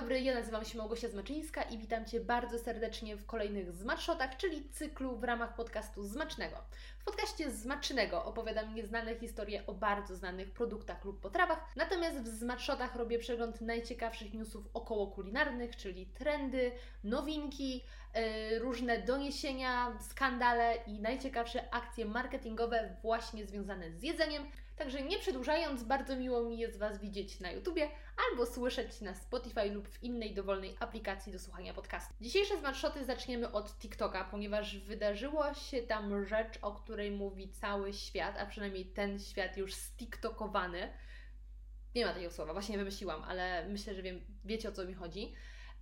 dobry, ja nazywam się Małgosia Zmaczyńska i witam Cię bardzo serdecznie w kolejnych Zmatshotach, czyli cyklu w ramach podcastu Zmacznego. W podcaście Zmacznego opowiadam nieznane historie o bardzo znanych produktach lub potrawach, natomiast w Zmatshotach robię przegląd najciekawszych newsów około kulinarnych, czyli trendy, nowinki, yy, różne doniesienia, skandale i najciekawsze akcje marketingowe właśnie związane z jedzeniem. Także nie przedłużając, bardzo miło mi jest Was widzieć na YouTubie albo słyszeć na Spotify lub w innej dowolnej aplikacji do słuchania podcastu. Dzisiejsze smarshoty zaczniemy od TikToka, ponieważ wydarzyło się tam rzecz, o której mówi cały świat, a przynajmniej ten świat już stiktokowany. Nie ma takiego słowa, właśnie wymyśliłam, ale myślę, że wiem, wiecie o co mi chodzi.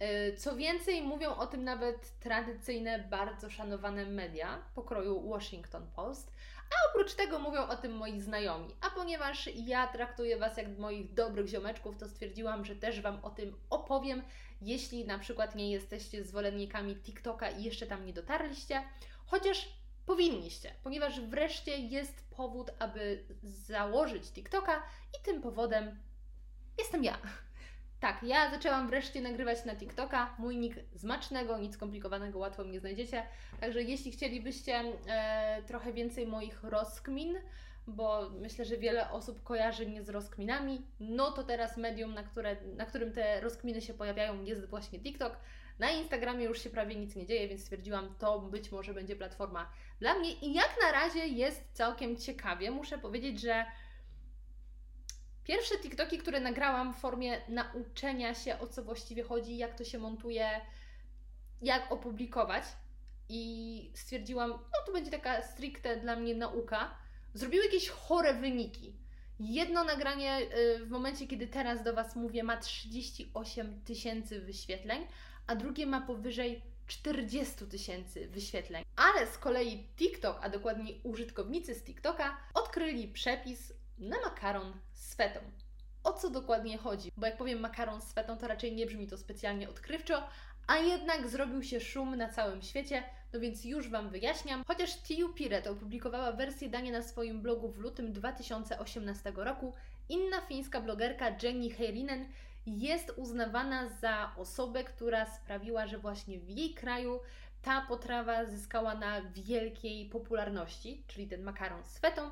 Y, co więcej, mówią o tym nawet tradycyjne, bardzo szanowane media pokroju Washington Post, a oprócz tego mówią o tym moi znajomi. A ponieważ ja traktuję Was jak moich dobrych ziomeczków, to stwierdziłam, że też Wam o tym opowiem, jeśli na przykład nie jesteście zwolennikami TikToka i jeszcze tam nie dotarliście, chociaż powinniście, ponieważ wreszcie jest powód, aby założyć TikToka i tym powodem jestem ja. Tak, ja zaczęłam wreszcie nagrywać na TikToka. Mój nick zmacznego, nic skomplikowanego, łatwo mnie znajdziecie. Także jeśli chcielibyście e, trochę więcej moich rozkmin, bo myślę, że wiele osób kojarzy mnie z rozkminami, no to teraz medium, na, które, na którym te rozkminy się pojawiają, jest właśnie TikTok. Na Instagramie już się prawie nic nie dzieje, więc stwierdziłam, to być może będzie platforma dla mnie. I jak na razie jest całkiem ciekawie. Muszę powiedzieć, że Pierwsze TikToki, które nagrałam w formie nauczenia się, o co właściwie chodzi, jak to się montuje, jak opublikować. I stwierdziłam, no to będzie taka stricte dla mnie nauka. Zrobiły jakieś chore wyniki. Jedno nagranie y, w momencie, kiedy teraz do Was mówię, ma 38 tysięcy wyświetleń, a drugie ma powyżej 40 tysięcy wyświetleń. Ale z kolei TikTok, a dokładniej użytkownicy z TikToka, odkryli przepis na makaron z fetą. O co dokładnie chodzi? Bo jak powiem makaron z fetą, to raczej nie brzmi to specjalnie odkrywczo, a jednak zrobił się szum na całym świecie, no więc już Wam wyjaśniam. Chociaż Tiu Piret opublikowała wersję dania na swoim blogu w lutym 2018 roku, inna fińska blogerka Jenny Heirinen jest uznawana za osobę, która sprawiła, że właśnie w jej kraju ta potrawa zyskała na wielkiej popularności, czyli ten makaron z fetą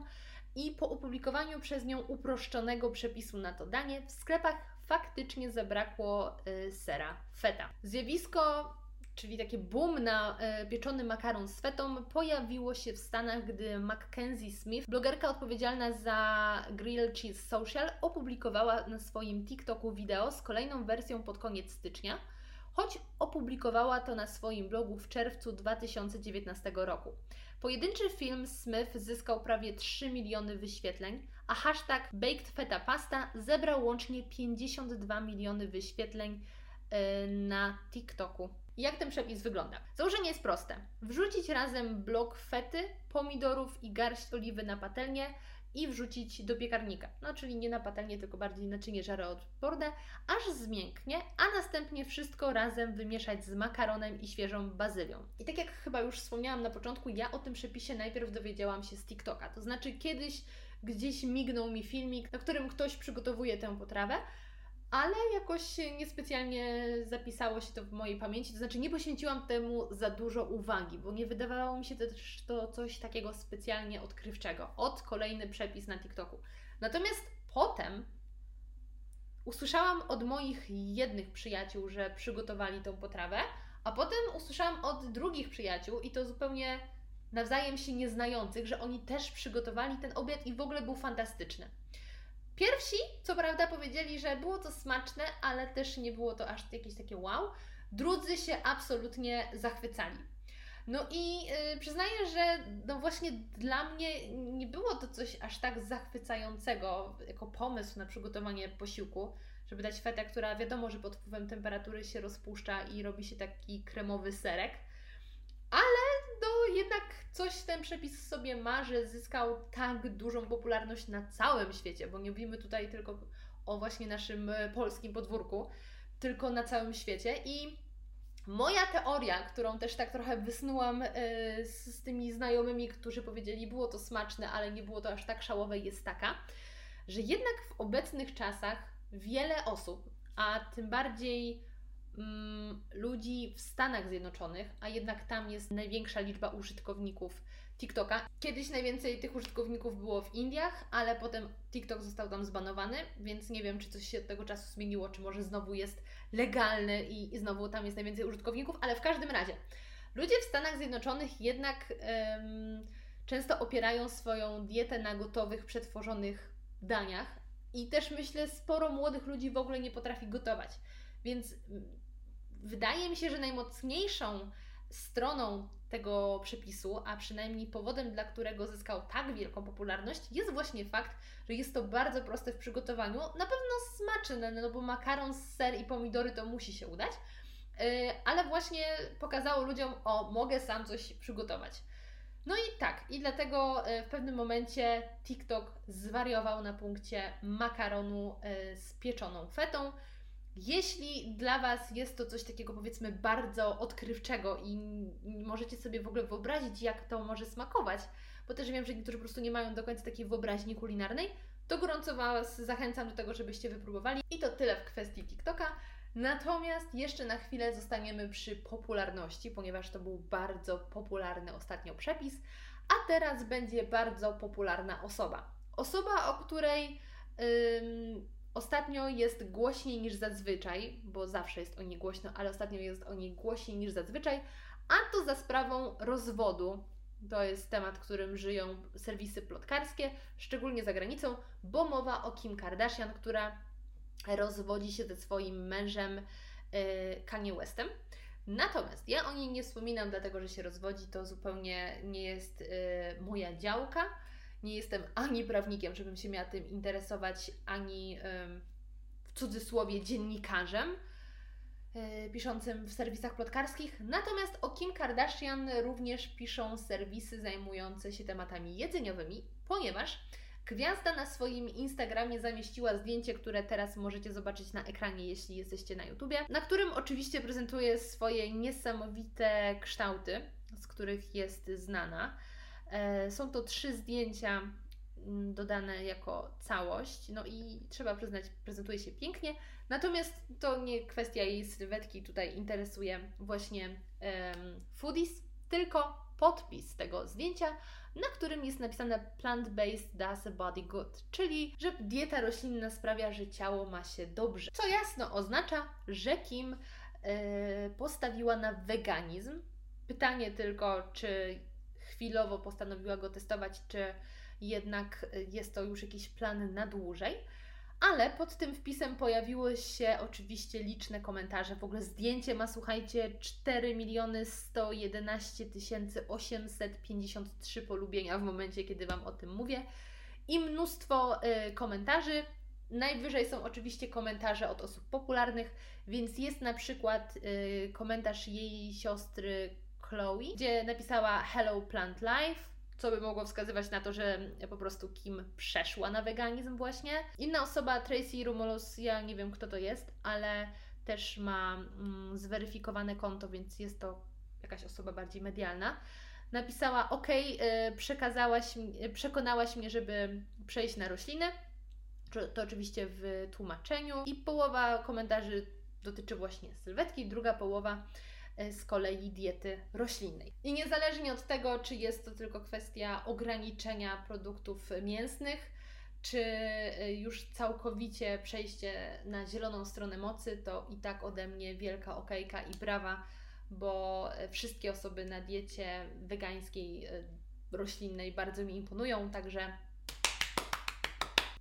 i po opublikowaniu przez nią uproszczonego przepisu na to danie w sklepach faktycznie zabrakło y, sera feta. Zjawisko czyli takie boom na y, pieczony makaron z fetą, pojawiło się w Stanach, gdy Mackenzie Smith, blogerka odpowiedzialna za Grill Cheese Social, opublikowała na swoim TikToku wideo z kolejną wersją pod koniec stycznia, choć opublikowała to na swoim blogu w czerwcu 2019 roku. Pojedynczy film Smith zyskał prawie 3 miliony wyświetleń, a hashtag Baked Feta Pasta zebrał łącznie 52 miliony wyświetleń yy, na TikToku. Jak ten przepis wygląda? Założenie jest proste. Wrzucić razem blok fety, pomidorów i garść oliwy na patelnię, i wrzucić do piekarnika. No, czyli nie na patelnię, tylko bardziej naczynie żaroodporne, aż zmięknie, a następnie wszystko razem wymieszać z makaronem i świeżą bazylią. I tak jak chyba już wspomniałam na początku, ja o tym przepisie najpierw dowiedziałam się z TikToka. To znaczy kiedyś gdzieś mignął mi filmik, na którym ktoś przygotowuje tę potrawę, ale jakoś niespecjalnie zapisało się to w mojej pamięci, to znaczy nie poświęciłam temu za dużo uwagi, bo nie wydawało mi się też to coś takiego specjalnie odkrywczego. Od kolejny przepis na TikToku. Natomiast potem usłyszałam od moich jednych przyjaciół, że przygotowali tą potrawę, a potem usłyszałam od drugich przyjaciół i to zupełnie nawzajem się nieznających, że oni też przygotowali ten obiad i w ogóle był fantastyczny. Pierwsi, co prawda, powiedzieli, że było to smaczne, ale też nie było to aż jakieś takie wow. Drudzy się absolutnie zachwycali. No i yy, przyznaję, że no właśnie dla mnie nie było to coś aż tak zachwycającego jako pomysł na przygotowanie posiłku, żeby dać fetę, która wiadomo, że pod wpływem temperatury się rozpuszcza i robi się taki kremowy serek. Ale no jednak coś ten przepis sobie ma, że zyskał tak dużą popularność na całym świecie, bo nie mówimy tutaj tylko o właśnie naszym e, polskim podwórku, tylko na całym świecie. I Moja teoria, którą też tak trochę wysnułam e, z, z tymi znajomymi, którzy powiedzieli, było to smaczne, ale nie było to aż tak szałowe, jest taka, że jednak w obecnych czasach wiele osób, a tym bardziej mm, ludzi w Stanach Zjednoczonych, a jednak tam jest największa liczba użytkowników TikToka. Kiedyś najwięcej tych użytkowników było w Indiach, ale potem TikTok został tam zbanowany, więc nie wiem, czy coś się od tego czasu zmieniło, czy może znowu jest legalny i, i znowu tam jest najwięcej użytkowników, ale w każdym razie. Ludzie w Stanach Zjednoczonych jednak um, często opierają swoją dietę na gotowych, przetworzonych daniach i też myślę, sporo młodych ludzi w ogóle nie potrafi gotować. Więc wydaje mi się, że najmocniejszą stroną tego przepisu, a przynajmniej powodem, dla którego zyskał tak wielką popularność, jest właśnie fakt, że jest to bardzo proste w przygotowaniu. Na pewno smaczne, no bo makaron, ser i pomidory to musi się udać, yy, ale właśnie pokazało ludziom, o, mogę sam coś przygotować. No i tak, i dlatego yy, w pewnym momencie TikTok zwariował na punkcie makaronu yy, z pieczoną fetą. Jeśli dla Was jest to coś takiego powiedzmy bardzo odkrywczego i możecie sobie w ogóle wyobrazić, jak to może smakować, bo też wiem, że niektórzy po prostu nie mają do końca takiej wyobraźni kulinarnej, to gorąco Was zachęcam do tego, żebyście wypróbowali. I to tyle w kwestii TikToka. Natomiast jeszcze na chwilę zostaniemy przy popularności, ponieważ to był bardzo popularny ostatnio przepis, a teraz będzie bardzo popularna osoba. Osoba, o której. Ostatnio jest głośniej niż zazwyczaj, bo zawsze jest o niej głośno, ale ostatnio jest o niej głośniej niż zazwyczaj, a to za sprawą rozwodu. To jest temat, którym żyją serwisy plotkarskie, szczególnie za granicą, bo mowa o Kim Kardashian, która rozwodzi się ze swoim mężem yy, Kanye Westem. Natomiast ja o niej nie wspominam, dlatego że się rozwodzi, to zupełnie nie jest yy, moja działka nie jestem ani prawnikiem, żebym się miała tym interesować, ani w cudzysłowie dziennikarzem e, piszącym w serwisach plotkarskich. Natomiast o Kim Kardashian również piszą serwisy zajmujące się tematami jedzeniowymi, ponieważ Gwiazda na swoim Instagramie zamieściła zdjęcie, które teraz możecie zobaczyć na ekranie, jeśli jesteście na YouTubie, na którym oczywiście prezentuje swoje niesamowite kształty, z których jest znana. E, są to trzy zdjęcia mm, dodane jako całość, no i trzeba przyznać, prezentuje się pięknie. Natomiast to nie kwestia jej sylwetki tutaj interesuje właśnie um, foodies, tylko podpis tego zdjęcia, na którym jest napisane plant-based does a body good, czyli że dieta roślinna sprawia, że ciało ma się dobrze. Co jasno oznacza, że Kim yy, postawiła na weganizm. Pytanie tylko, czy chwilowo postanowiła go testować, czy jednak jest to już jakiś plan na dłużej. Ale pod tym wpisem pojawiły się oczywiście liczne komentarze. W ogóle zdjęcie ma, słuchajcie, 4 miliony 111 853 polubienia w momencie, kiedy Wam o tym mówię. I mnóstwo y, komentarzy. Najwyżej są oczywiście komentarze od osób popularnych, więc jest na przykład y, komentarz jej siostry Chloe, gdzie napisała Hello Plant Life, co by mogło wskazywać na to, że po prostu Kim przeszła na weganizm właśnie. Inna osoba, Tracy Rumulus, ja nie wiem kto to jest, ale też ma mm, zweryfikowane konto, więc jest to jakaś osoba bardziej medialna. Napisała: OK, przekazałaś, przekonałaś mnie, żeby przejść na rośliny. To oczywiście w tłumaczeniu. I połowa komentarzy dotyczy właśnie sylwetki, druga połowa z kolei diety roślinnej. I niezależnie od tego, czy jest to tylko kwestia ograniczenia produktów mięsnych, czy e, już całkowicie przejście na zieloną stronę mocy, to i tak ode mnie wielka okejka i brawa, bo e, wszystkie osoby na diecie wegańskiej, roślinnej bardzo mi imponują, także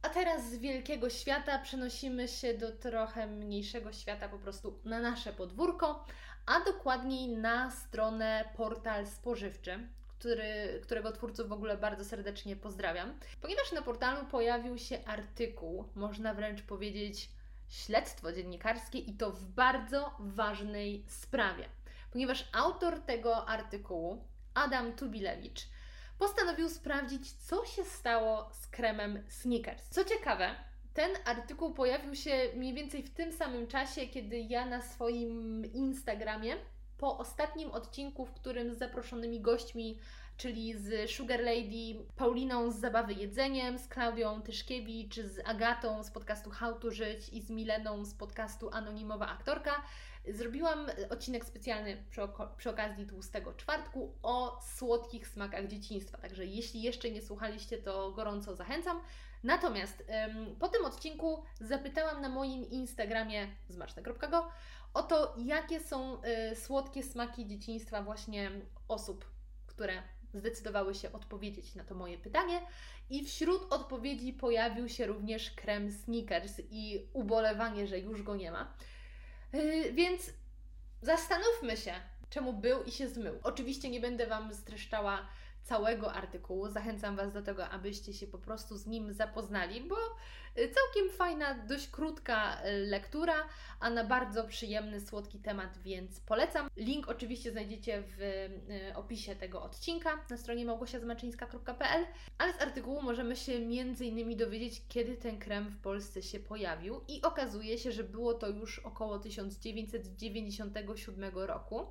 a teraz z wielkiego świata przenosimy się do trochę mniejszego świata, po prostu na nasze podwórko, a dokładniej na stronę portal spożywczy, który, którego twórców w ogóle bardzo serdecznie pozdrawiam, ponieważ na portalu pojawił się artykuł, można wręcz powiedzieć śledztwo dziennikarskie i to w bardzo ważnej sprawie, ponieważ autor tego artykułu, Adam Tubilewicz, postanowił sprawdzić, co się stało z kremem Snickers. Co ciekawe, ten artykuł pojawił się mniej więcej w tym samym czasie, kiedy ja na swoim Instagramie po ostatnim odcinku, w którym z zaproszonymi gośćmi, czyli z Sugar Lady, Pauliną z Zabawy Jedzeniem, z Klaudią Tyszkiewicz, z Agatą z podcastu How to Żyć i z Mileną z podcastu Anonimowa Aktorka, Zrobiłam odcinek specjalny przy, przy, okazji Tłustego Czwartku o słodkich smakach dzieciństwa. Także jeśli jeszcze nie słuchaliście, to gorąco zachęcam. Natomiast ym, po tym odcinku zapytałam na moim Instagramie zmaczne.go o to, jakie są y, słodkie smaki dzieciństwa właśnie osób, które zdecydowały się odpowiedzieć na to moje pytanie. I wśród odpowiedzi pojawił się również krem Snickers i ubolewanie, że już go nie ma. Yy, więc zastanówmy się, czemu był i się zmył. Oczywiście nie będę Wam streszczała całego artykułu. Zachęcam Was do tego, abyście się po prostu z nim zapoznali, bo y, całkiem fajna, dość krótka y, lektura, a na bardzo przyjemny, słodki temat, więc polecam. Link oczywiście znajdziecie w y, opisie tego odcinka na stronie małgosiazmaczyńska.pl, ale z artykułu możemy się między innymi dowiedzieć, kiedy ten krem w Polsce się pojawił i okazuje się, że było to już około 1997 roku.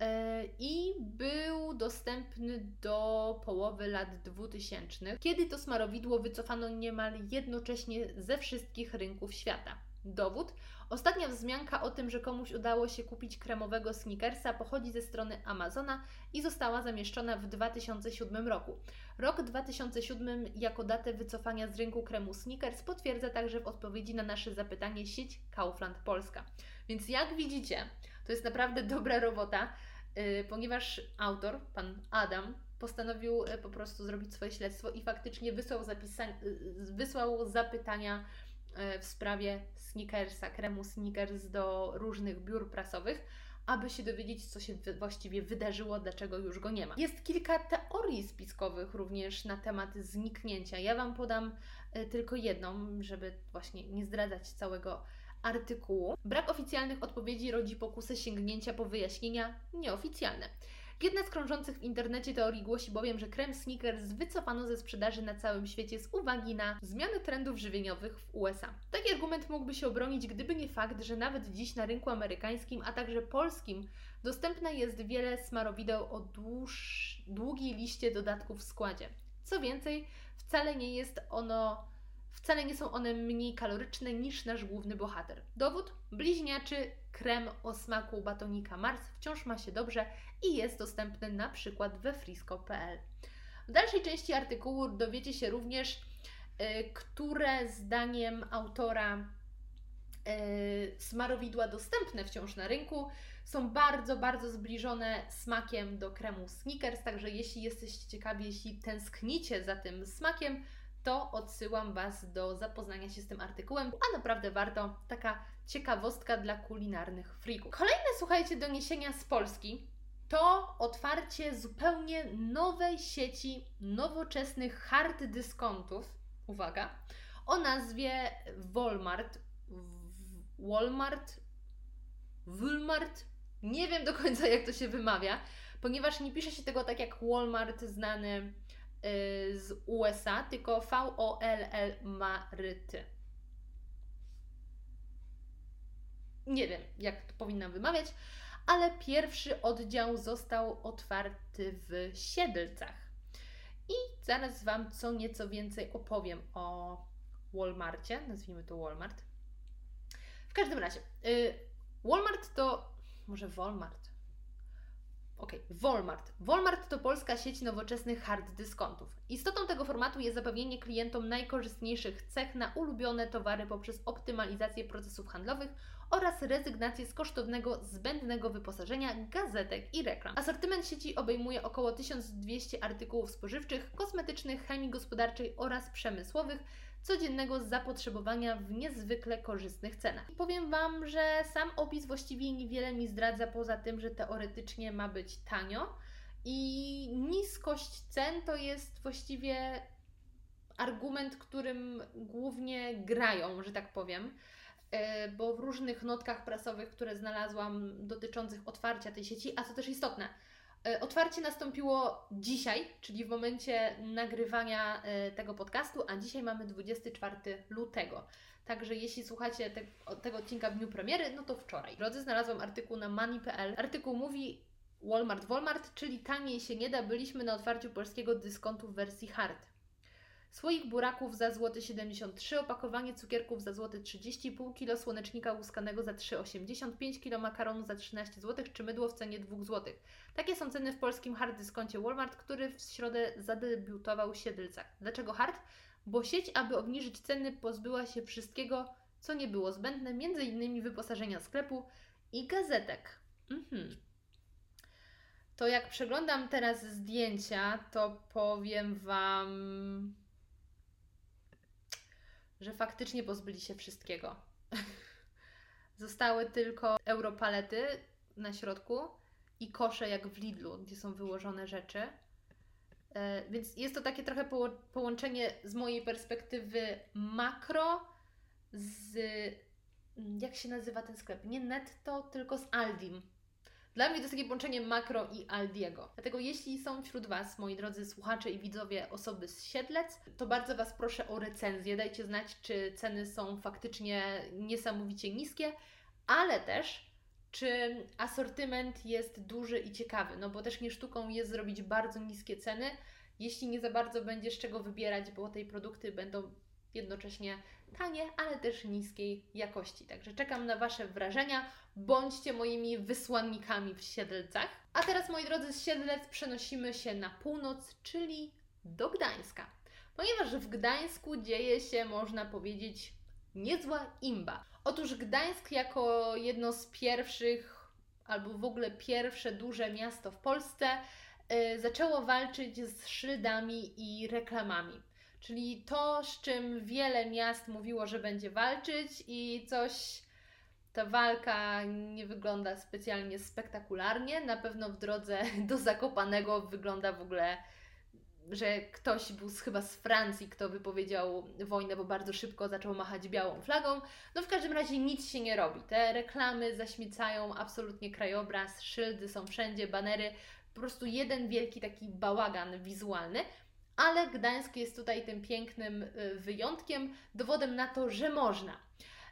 E, i był dostępny do połowy lat 2000, kiedy to smarowidło wycofano niemal jednocześnie ze wszystkich rynków świata. Dowód? Ostatnia wzmianka o tym, że komuś udało się kupić kremowego Snickersa pochodzi ze strony Amazona i została zamieszczona w 2007 roku. Rok 2007 jako datę wycofania z rynku kremu Snickers potwierdza także w odpowiedzi na nasze zapytanie sieć Kaufland Polska. Więc jak widzicie, to jest naprawdę dobra robota, yy, ponieważ autor, pan Adam, postanowił yy, po prostu zrobić swoje śledztwo i faktycznie wysłał, zapisa- yy, wysłał zapytania w sprawie Snickersa, kremu Snickers do różnych biur prasowych, aby się dowiedzieć, co się właściwie wydarzyło, dlaczego już go nie ma. Jest kilka teorii spiskowych również na temat zniknięcia. Ja Wam podam tylko jedną, żeby właśnie nie zdradzać całego artykułu. Brak oficjalnych odpowiedzi rodzi pokusę sięgnięcia po wyjaśnienia nieoficjalne. Jedna z krążących w internecie teorii głosi bowiem, że krem Snickers wycofano ze sprzedaży na całym świecie z uwagi na zmiany trendów żywieniowych w USA. Taki argument mógłby się obronić, gdyby nie fakt, że nawet dziś na rynku amerykańskim, a także polskim dostępne jest wiele smarowideł o dłuż, długiej liście dodatków w składzie. Co więcej, wcale nie jest ono Wcale nie są one mniej kaloryczne niż nasz główny bohater. Dowód? Bliźniaczy krem o smaku batonika Mars wciąż ma się dobrze i jest dostępny na przykład we frisco.pl. W dalszej części artykułu dowiecie się również, yy, które zdaniem autora yy, smarowidła dostępne wciąż na rynku są bardzo, bardzo zbliżone smakiem do kremu Snickers, także jeśli jesteście ciekawi, jeśli tęsknicie za tym smakiem, to odsyłam Was do zapoznania się z tym artykułem, a naprawdę warto. Taka ciekawostka dla kulinarnych frików. Kolejne, słuchajcie, doniesienia z Polski to otwarcie zupełnie nowej sieci nowoczesnych hard dyskontów. Uwaga, o nazwie Walmart. Walmart? Walmart? Nie wiem do końca, jak to się wymawia, ponieważ nie pisze się tego tak jak Walmart znany z USA, tylko V-O-L-L Maryty. Nie wiem, jak to powinnam wymawiać, ale pierwszy oddział został otwarty w Siedlcach. I zaraz Wam co nieco więcej opowiem o Walmartie, nazwijmy to Walmart. W każdym razie, y, Walmart to, może Walmart, Ok, Walmart. Walmart to polska sieć nowoczesnych hard dyskontów. Istotą tego formatu jest zapewnienie klientom najkorzystniejszych cech na ulubione towary poprzez optymalizację procesów handlowych oraz rezygnację z kosztownego, zbędnego wyposażenia, gazetek i reklam. Asortyment sieci obejmuje około 1200 artykułów spożywczych, kosmetycznych, chemii gospodarczej oraz przemysłowych, codziennego zapotrzebowania w niezwykle korzystnych cenach. I powiem Wam, że sam opis właściwie niewiele mi zdradza, poza tym, że teoretycznie ma być tanio i niskość cen to jest właściwie argument, którym głównie grają, że tak powiem e, bo w różnych notkach prasowych, które znalazłam dotyczących otwarcia tej sieci, a co też istotne, otwarcie nastąpiło dzisiaj, czyli w momencie nagrywania e, tego podcastu, a dzisiaj mamy 24 lutego. Także jeśli słuchacie te, tego odcinka w dniu premiery, no to wczoraj. Drodzy, znalazłam artykuł na money.pl. Artykuł mówi Walmart Walmart, czyli taniej się nie da. Byliśmy na otwarciu polskiego dyskontu w wersji hard. Słoik buraków za złoty 73, opakowanie cukierków za złoty 30, pół kilo słonecznika łuskanego za 3,80, 5 kilo makaronu za 13 zł, czy mydło w cenie 2 zł. Takie są ceny w polskim hard dyskoncie Walmart, który w środę zadebiutował w Siedlcach. Dlaczego hard? Bo sieć, aby obniżyć ceny, pozbyła się wszystkiego, co nie było zbędne, m.in. wyposażenia sklepu i gazetek. Mhm. To jak przeglądam teraz zdjęcia, to powiem Wam, że faktycznie pozbyli się wszystkiego. Zostały tylko europalety na środku i kosze jak w Lidlu, gdzie są wyłożone rzeczy. E, więc jest to takie trochę połączenie z mojej perspektywy makro z. Jak się nazywa ten sklep? Nie netto, tylko z Aldim. Dla mnie to jest takie połączenie makro i Aldiego. Dlatego jeśli są wśród Was, moi drodzy słuchacze i widzowie, osoby z Siedlec, to bardzo Was proszę o recenzję. Dajcie znać, czy ceny są faktycznie niesamowicie niskie, ale też czy asortyment jest duży i ciekawy, no bo też nie sztuką jest zrobić bardzo niskie ceny, jeśli nie za bardzo będzie czego wybierać, bo te produkty będą jednocześnie tanie, ale też niskiej jakości. Także czekam na Wasze wrażenia. Bądźcie moimi wysłannikami w Siedlcach. A teraz, moi drodzy, z Siedlec przenosimy się na północ, czyli do Gdańska. Ponieważ w Gdańsku dzieje się, można powiedzieć, niezła imba. Otóż Gdańsk jako jedno z pierwszych, albo w ogóle pierwsze duże miasto w Polsce, yy, zaczęło walczyć z szyldami i reklamami. Czyli to, z czym wiele miast mówiło, że będzie walczyć, i coś, ta walka nie wygląda specjalnie spektakularnie. Na pewno w drodze do Zakopanego wygląda w ogóle, że ktoś był chyba z Francji, kto wypowiedział wojnę, bo bardzo szybko zaczął machać białą flagą. No w każdym razie nic się nie robi. Te reklamy zaśmiecają absolutnie krajobraz, szyldy są wszędzie, banery. Po prostu jeden wielki taki bałagan wizualny ale Gdańsk jest tutaj tym pięknym y, wyjątkiem, dowodem na to, że można.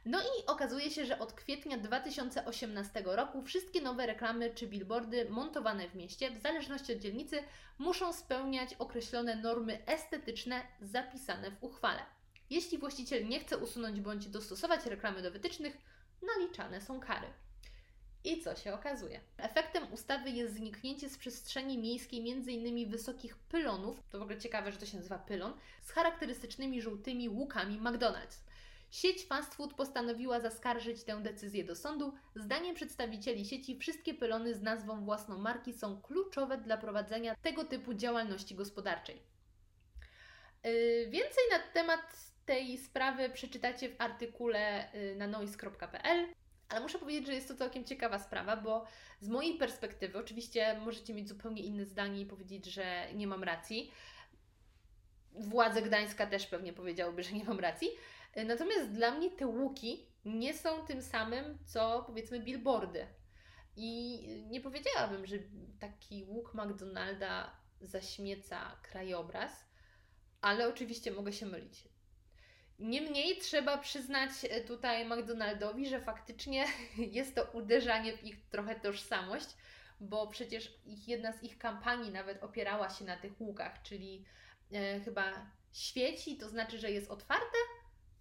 No i okazuje się, że od kwietnia 2018 roku wszystkie nowe reklamy czy billboardy montowane w mieście, w zależności od dzielnicy, muszą spełniać określone normy estetyczne zapisane w uchwale. Jeśli właściciel nie chce usunąć bądź dostosować reklamy do wytycznych, naliczane są kary. I co się okazuje? Efektem ustawy jest zniknięcie z przestrzeni miejskiej m.in. wysokich pylonów, to w ogóle ciekawe, że to się nazywa pylon, z charakterystycznymi żółtymi łukami McDonald's. Sieć fast food postanowiła zaskarżyć tę decyzję do sądu. Zdaniem przedstawicieli sieci wszystkie pylony z nazwą własną marki są kluczowe dla prowadzenia tego typu działalności gospodarczej. Yy, więcej na temat tej sprawy przeczytacie w artykule yy, na noise.pl. Ale muszę powiedzieć, że jest to całkiem ciekawa sprawa, bo z mojej perspektywy, oczywiście możecie mieć zupełnie inne zdanie i powiedzieć, że nie mam racji. Władze Gdańska też pewnie powiedziałyby, że nie mam racji. Natomiast dla mnie te łuki nie są tym samym, co powiedzmy billboardy. I nie powiedziałabym, że taki łuk McDonalda zaśmieca krajobraz, ale oczywiście mogę się mylić. Niemniej trzeba przyznać e, tutaj McDonaldowi, że faktycznie jest to uderzanie w ich trochę tożsamość, bo przecież ich, jedna z ich kampanii nawet opierała się na tych łukach, czyli e, chyba świeci, to znaczy, że jest otwarte.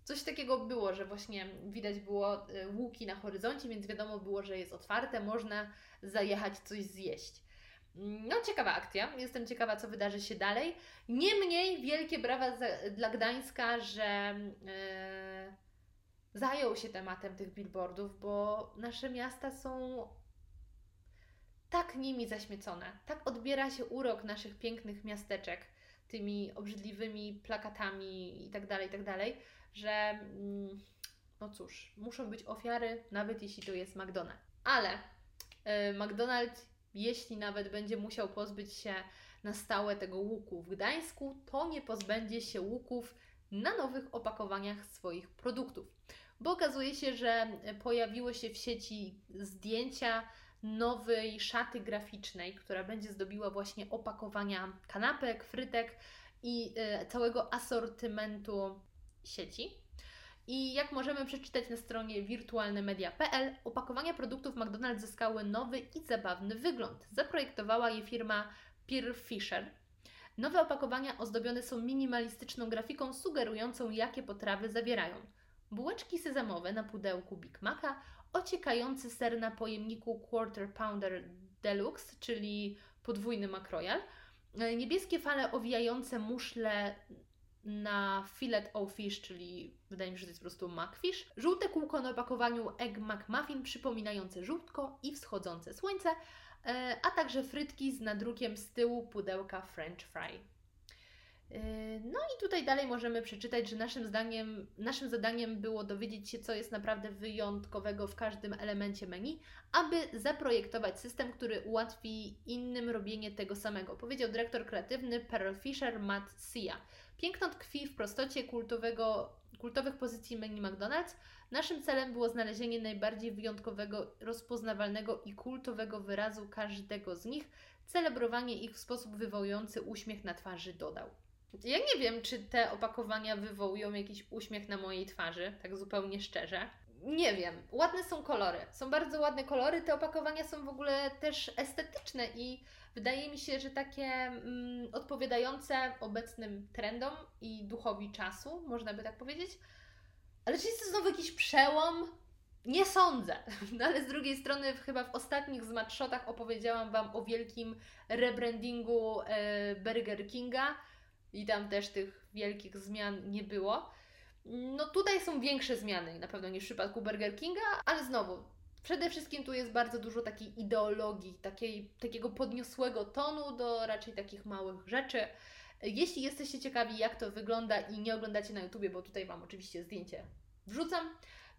Coś takiego było, że właśnie widać było e, łuki na horyzoncie, więc wiadomo było, że jest otwarte, można zajechać coś zjeść. No, ciekawa akcja. Jestem ciekawa, co wydarzy się dalej. Niemniej wielkie brawa za, dla Gdańska, że yy, zajął się tematem tych billboardów, bo nasze miasta są tak nimi zaśmiecone. Tak odbiera się urok naszych pięknych miasteczek tymi obrzydliwymi plakatami i tak dalej, i tak że yy, no cóż, muszą być ofiary, nawet jeśli to jest McDonald's. Ale yy, McDonald's jeśli nawet będzie musiał pozbyć się na stałe tego łuku w Gdańsku, to nie pozbędzie się łuków na nowych opakowaniach swoich produktów. Bo okazuje się, że pojawiły się w sieci zdjęcia nowej szaty graficznej, która będzie zdobiła właśnie opakowania kanapek, frytek i y, całego asortymentu sieci. I jak możemy przeczytać na stronie wirtualnemedia.pl, opakowania produktów McDonald's zyskały nowy i zabawny wygląd. Zaprojektowała je firma Peer Fisher. Nowe opakowania ozdobione są minimalistyczną grafiką sugerującą, jakie potrawy zawierają. Bułeczki sezamowe na pudełku Big Maca, ociekający ser na pojemniku Quarter Pounder Deluxe, czyli podwójny makrojal, e, niebieskie fale owijające muszle na filet o fish, czyli wydaje mi się, że to jest po prostu macfish. Żółte kółko na opakowaniu Egg McMuffin przypominające żółtko i wschodzące słońce, e, a także frytki z nadrukiem z tyłu pudełka French fry. E, no i tutaj dalej możemy przeczytać, że naszym zdaniem, naszym zadaniem było dowiedzieć się, co jest naprawdę wyjątkowego w każdym elemencie menu, aby zaprojektować system, który ułatwi innym robienie tego samego, powiedział dyrektor kreatywny Pearl Fisher Matt Sia. Piękno tkwi w prostocie kultowego, kultowych pozycji menu McDonald's. Naszym celem było znalezienie najbardziej wyjątkowego, rozpoznawalnego i kultowego wyrazu każdego z nich, celebrowanie ich w sposób wywołujący uśmiech na twarzy, dodał. Ja nie wiem, czy te opakowania wywołują jakiś uśmiech na mojej twarzy, tak zupełnie szczerze. Nie wiem, ładne są kolory. Są bardzo ładne kolory. Te opakowania są w ogóle też estetyczne i wydaje mi się, że takie mm, odpowiadające obecnym trendom i duchowi czasu, można by tak powiedzieć. Ale czy jest to znowu jakiś przełom? Nie sądzę. No ale z drugiej strony, chyba w ostatnich zmatshotach opowiedziałam Wam o wielkim rebrandingu e, Burger Kinga i tam też tych wielkich zmian nie było. No tutaj są większe zmiany na pewno niż w przypadku Burger Kinga, ale znowu, przede wszystkim tu jest bardzo dużo takiej ideologii, takiej, takiego podniosłego tonu do raczej takich małych rzeczy. Jeśli jesteście ciekawi, jak to wygląda i nie oglądacie na YouTubie, bo tutaj Wam oczywiście zdjęcie wrzucam,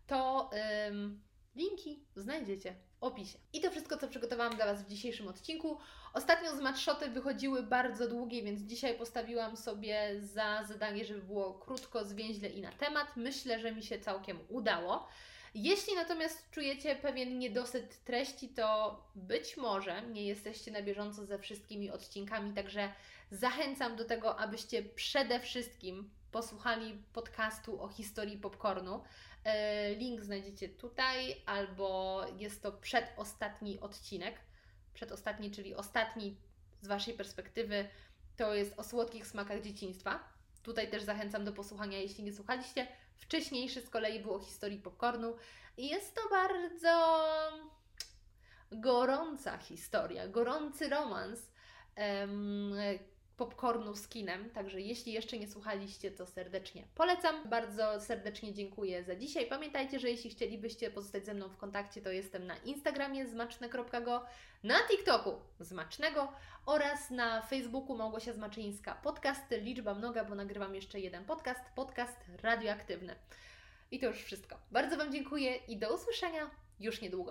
to ym, linki znajdziecie w opisie. I to wszystko, co przygotowałam dla Was w dzisiejszym odcinku. Ostatnio z matszoty wychodziły bardzo długie, więc dzisiaj postawiłam sobie za zadanie, żeby było krótko, zwięźle i na temat. Myślę, że mi się całkiem udało. Jeśli natomiast czujecie pewien niedosyt treści, to być może nie jesteście na bieżąco ze wszystkimi odcinkami, także zachęcam do tego, abyście przede wszystkim posłuchali podcastu o historii popcornu. E, link znajdziecie tutaj, albo jest to przedostatni odcinek. Przedostatni, czyli ostatni z Waszej perspektywy, to jest o słodkich smakach dzieciństwa. Tutaj też zachęcam do posłuchania, jeśli nie słuchaliście. Wcześniejszy z kolei był o historii popcornu. Jest to bardzo gorąca historia, gorący romans popcornu z kinem. Także jeśli jeszcze nie słuchaliście, to serdecznie polecam. Bardzo serdecznie dziękuję za dzisiaj. Pamiętajcie, że jeśli chcielibyście pozostać ze mną w kontakcie, to jestem na Instagramie zmaczne.go, na TikToku zmacznego oraz na Facebooku Małgosia Zmaczyńska. Podcast liczba mnoga, bo nagrywam jeszcze jeden podcast, podcast radioaktywny. I to już wszystko. Bardzo Wam dziękuję i do usłyszenia już niedługo.